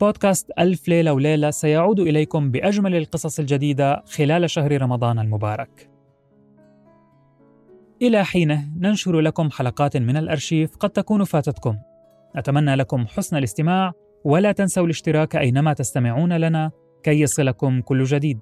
بودكاست ألف ليلة وليلة سيعود إليكم بأجمل القصص الجديدة خلال شهر رمضان المبارك. إلى حينه ننشر لكم حلقات من الأرشيف قد تكون فاتتكم. نتمنى لكم حسن الاستماع ولا تنسوا الاشتراك أينما تستمعون لنا كي يصلكم كل جديد.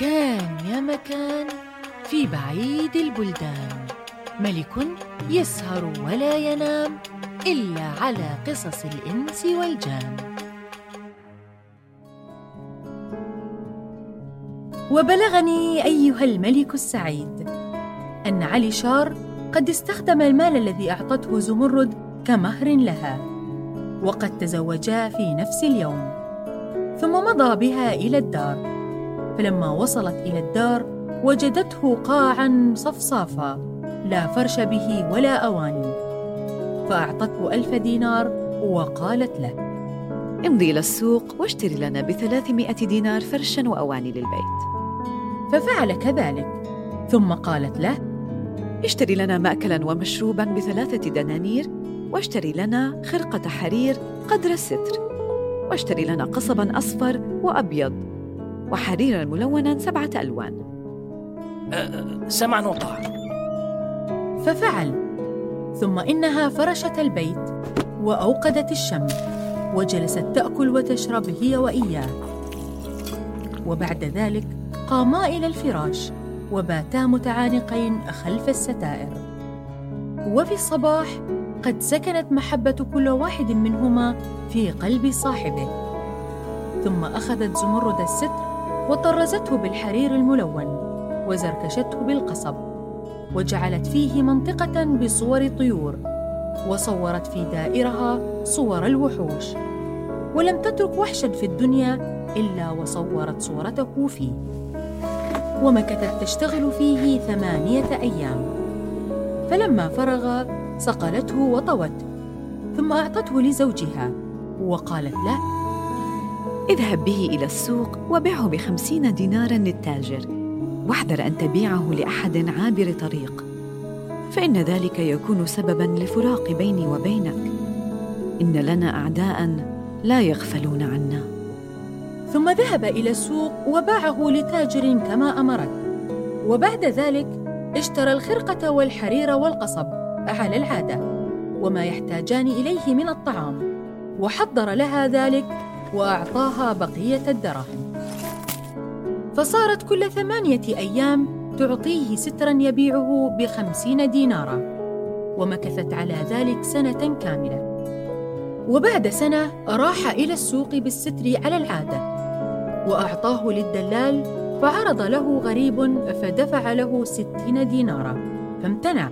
كان يا مكان في بعيد البلدان. ملك يسهر ولا ينام إلا على قصص الإنس والجان. وبلغني أيها الملك السعيد أن علي شار قد استخدم المال الذي أعطته زمرد كمهر لها وقد تزوجا في نفس اليوم ثم مضى بها إلى الدار. فلما وصلت إلى الدار وجدته قاعا صفصافا لا فرش به ولا أواني. فأعطته ألف دينار وقالت له امضي إلى السوق واشتري لنا بثلاثمائة دينار فرشا وأواني للبيت. ففعل كذلك. ثم قالت له اشتري لنا مأكلا ومشروبا بثلاثة دنانير واشتري لنا خرقة حرير قدر الستر واشتري لنا قصبا أصفر وأبيض وحريرا ملونا سبعة ألوان. سمعا وطاعة ففعل. ثم إنها فرشت البيت وأوقدت الشمع وجلست تأكل وتشرب هي وإياه. وبعد ذلك قاما إلى الفراش وباتا متعانقين خلف الستائر. وفي الصباح قد سكنت محبة كل واحد منهما في قلب صاحبه. ثم أخذت زمرد الستر وطرزته بالحرير الملون. وزركشته بالقصب وجعلت فيه منطقة بصور طيور وصورت في دائرها صور الوحوش. ولم تترك وحشا في الدنيا إلا وصورت صورته فيه. ومكثت تشتغل فيه ثمانية أيام. فلما فرغ صقلته وطوته ثم أعطته لزوجها وقالت له اذهب به إلى السوق وبعه بخمسين دينارا للتاجر. واحذر أن تبيعه لأحد عابر طريق. فإن ذلك يكون سببا لفراق بيني وبينك. إن لنا أعداء لا يغفلون عنا. ثم ذهب إلى السوق وباعه لتاجر كما أمرت وبعد ذلك اشترى الخرقة والحرير والقصب على العادة وما يحتاجان إليه من الطعام. وحضر لها ذلك وأعطاها بقية الدراهم. فصارت كل ثمانية أيام تعطيه سترا يبيعه بخمسين دينارا ومكثت على ذلك سنة كاملة. وبعد سنة راح إلى السوق بالستر على العادة وأعطاه للدلال فعرض له غريب فدفع له ستين دينارا. فامتنع.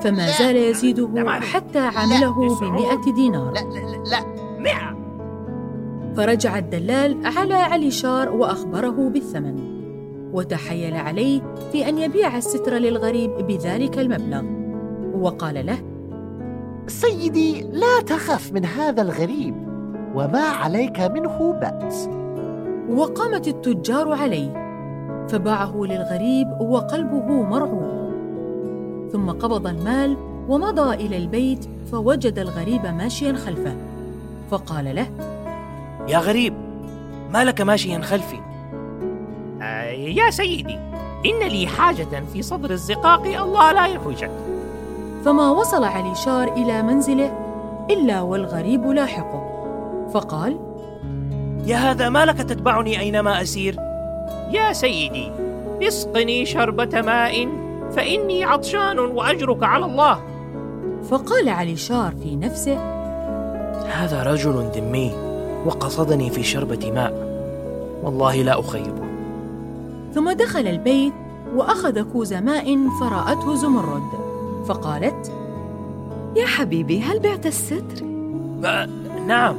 فما زال يزيده حتى عمله بمئة دينار لا لا لا فرجع الدلال على علي شار وأخبره بالثمن. وتحايل عليه في أن يبيع الستر للغريب بذلك المبلغ. وقال له سيدي لا تخف من هذا الغريب وما عليك منه بأس. وقامت التجار عليه فباعه للغريب وقلبه مرعوب. ثم قبض المال ومضى إلى البيت فوجد الغريب ماشيا خلفه. فقال له يا غريب ما لك ماشيا خلفي؟ آه يا سيدي إن لي حاجة في صدر الزقاق الله لا يحوجك. فما وصل علي شار إلى منزله إلا والغريب لاحقه. فقال يا هذا ما لك تتبعني أينما أسير؟ يا سيدي اسقني شربة ماء فإني عطشان وأجرك على الله. فقال علي شار في نفسه هذا رجل ذمي وقصدني في شربة ماء. والله لا أخيبه ثم دخل البيت وأخذ كوز ماء فرأته زمرد. فقالت يا حبيبي هل بعت الستر؟ أه نعم.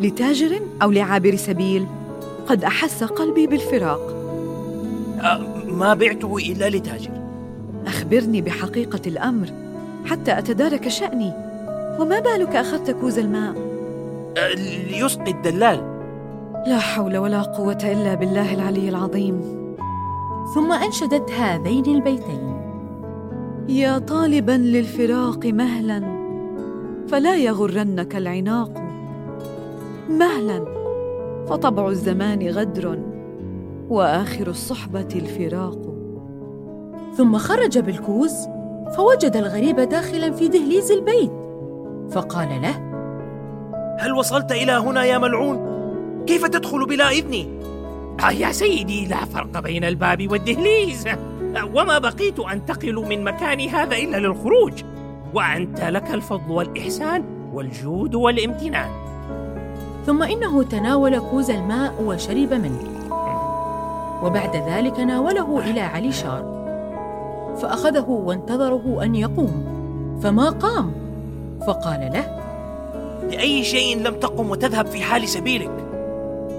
لتاجر أو لعابر سبيل؟ قد أحس قلبي بالفراق. أه ما بعته إلا لتاجر. أخبرني بحقيقة الأمر حتى أتدارك شأني. وما بالك أخذت كوز الماء؟ ليسقي الدلال. لا حول ولا قوة إلا بالله العلي العظيم. ثم أنشدت هذين البيتين. يا طالبا للفراق مهلا فلا يغرنك العناق. مهلا فطبع الزمان غدر وآخر الصحبة الفراق. ثم خرج بالكوز فوجد الغريب داخلا في دهليز البيت فقال له هل وصلت إلى هنا يا ملعون؟ كيف تدخل بلا إذني؟ آه يا سيدي لا فرق بين الباب والدهليز. وما بقيت أنتقل من مكاني هذا إلا للخروج. وأنت لك الفضل والإحسان والجود والامتنان. ثم إنه تناول كوز الماء وشرب منه. وبعد ذلك ناوله إلى علي شار. فأخذه وانتظره أن يقوم. فما قام؟ فقال له لأي شيء لم تقم وتذهب في حال سبيلك.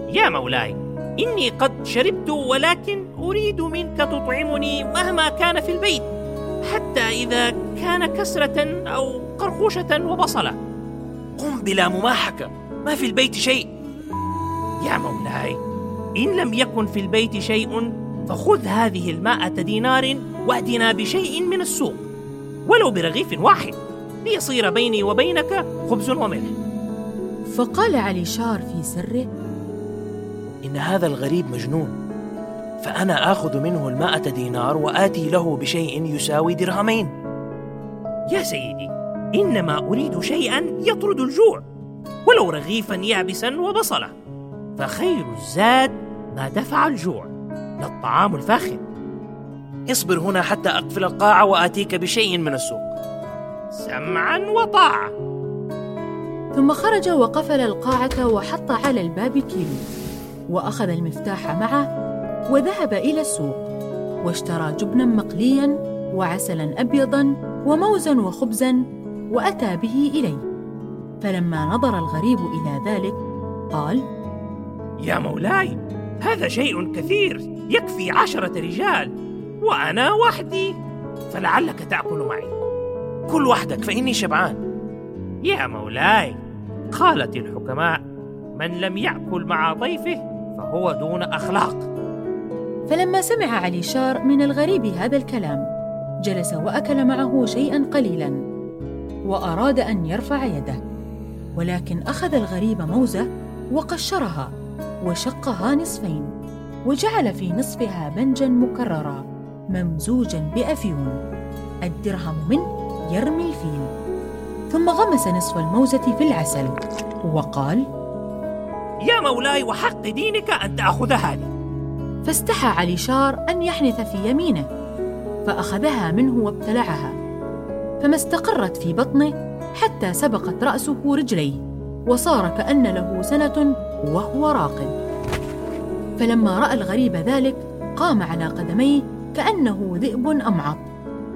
يا مولاي إني قد شربت ولكن أريد منك تطعمني مهما كان في البيت حتى إذا كان كسرة أو قرقوشة وبصلة. قم بلا مماحكة ما في البيت شيء. يا مولاي إن لم يكن في البيت شيء فخذ هذه المائة دينار وأتنا بشيء من السوق ولو برغيف واحد. ليصير بيني وبينك خبز وملح. فقال علي شار في سره إن هذا الغريب مجنون فأنا آخذ منه المائة دينار وآتي له بشيء يساوي درهمين. يا سيدي إنما أريد شيئا يطرد الجوع ولو رغيفا يابسا وبصلة. فخير الزاد ما دفع الجوع لا الطعام الفاخر. اصبر هنا حتى أقفل القاعة وآتيك بشيء من السوق. سمعا وطاعة. ثم خرج وقفل القاعة وحط على الباب كيلو وأخذ المفتاح معه وذهب إلى السوق واشترى جبنا مقليا وعسلا أبيضا وموزا وخبزا وأتى به إليه. فلما نظر الغريب إلى ذلك قال يا مولاي هذا شيء كثير يكفي عشرة رجال وأنا وحدي فلعلك تأكل معي. كل وحدك فإني شبعان. يا مولاي قالت الحكماء من لم يأكل مع ضيفه فهو دون أخلاق. فلما سمع علي شار من الغريب هذا الكلام جلس وأكل معه شيئا قليلا وأراد أن يرفع يده ولكن أخذ الغريب موزة وقشرها وشقها نصفين وجعل في نصفها بنجا مكررا ممزوجا بأفيون. الدرهم منه يرمي الفيل. ثم غمس نصف الموزة في العسل. وقال يا مولاي وحق دينك أن تأخذ هذه. فاستحى علي شار أن يحنث في يمينه فأخذها منه وابتلعها. فما استقرت في بطنه حتى سبقت رأسه رجليه وصار كأن له سنة وهو راقد فلما رأى الغريب ذلك قام على قدميه كأنه ذئب أمعط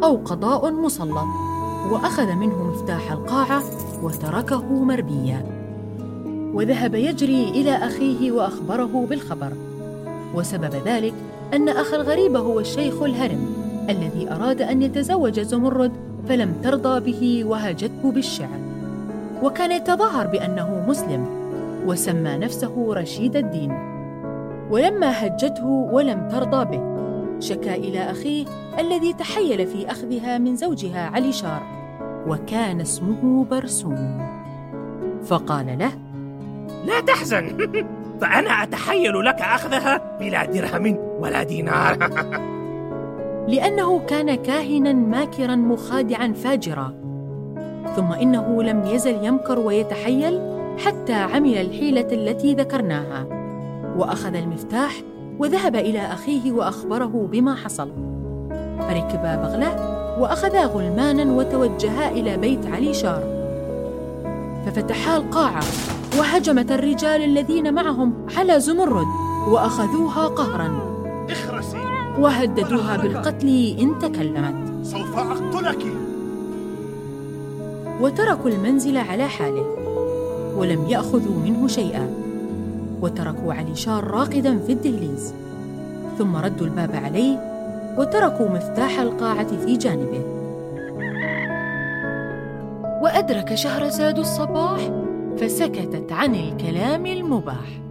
أو قضاء مسلط. وأخذ منه مفتاح القاعة وتركه مربيا. وذهب يجري إلى أخيه وأخبره بالخبر. وسبب ذلك أن أخ الغريب هو الشيخ الهرم الذي أراد أن يتزوج زمرد فلم ترضى به وهجته بالشعر. وكان يتظاهر بأنه مسلم وسمى نفسه رشيد الدين. ولما هجته ولم ترضى به. شكا إلى أخيه الذي تحيل في أخذها من زوجها علي شار وكان اسمه برسوم. فقال له لا تحزن فأنا أتحيل لك أخذها بلا درهم ولا دينار. لأنه كان كاهنا ماكرا مخادعا فاجرا. ثم إنه لم يزل يمكر ويتحيل حتى عمل الحيلة التي ذكرناها. وأخذ المفتاح وذهب إلى أخيه وأخبره بما حصل. فركبا بغلة وأخذا غلمانا وتوجها إلى بيت علي شار. ففتحا القاعة وهجمت الرجال الذين معهم على زمرد وأخذوها قهرا. اخرسي. وهددوها بالقتل إن تكلمت. سوف أقتلك. وتركوا المنزل على حاله ولم يأخذوا منه شيئا. وتركوا علي شار راقدا في الدهليز. ثم ردوا الباب عليه وتركوا مفتاح القاعة في جانبه. وأدرك شهرزاد الصباح فسكتت عن الكلام المباح.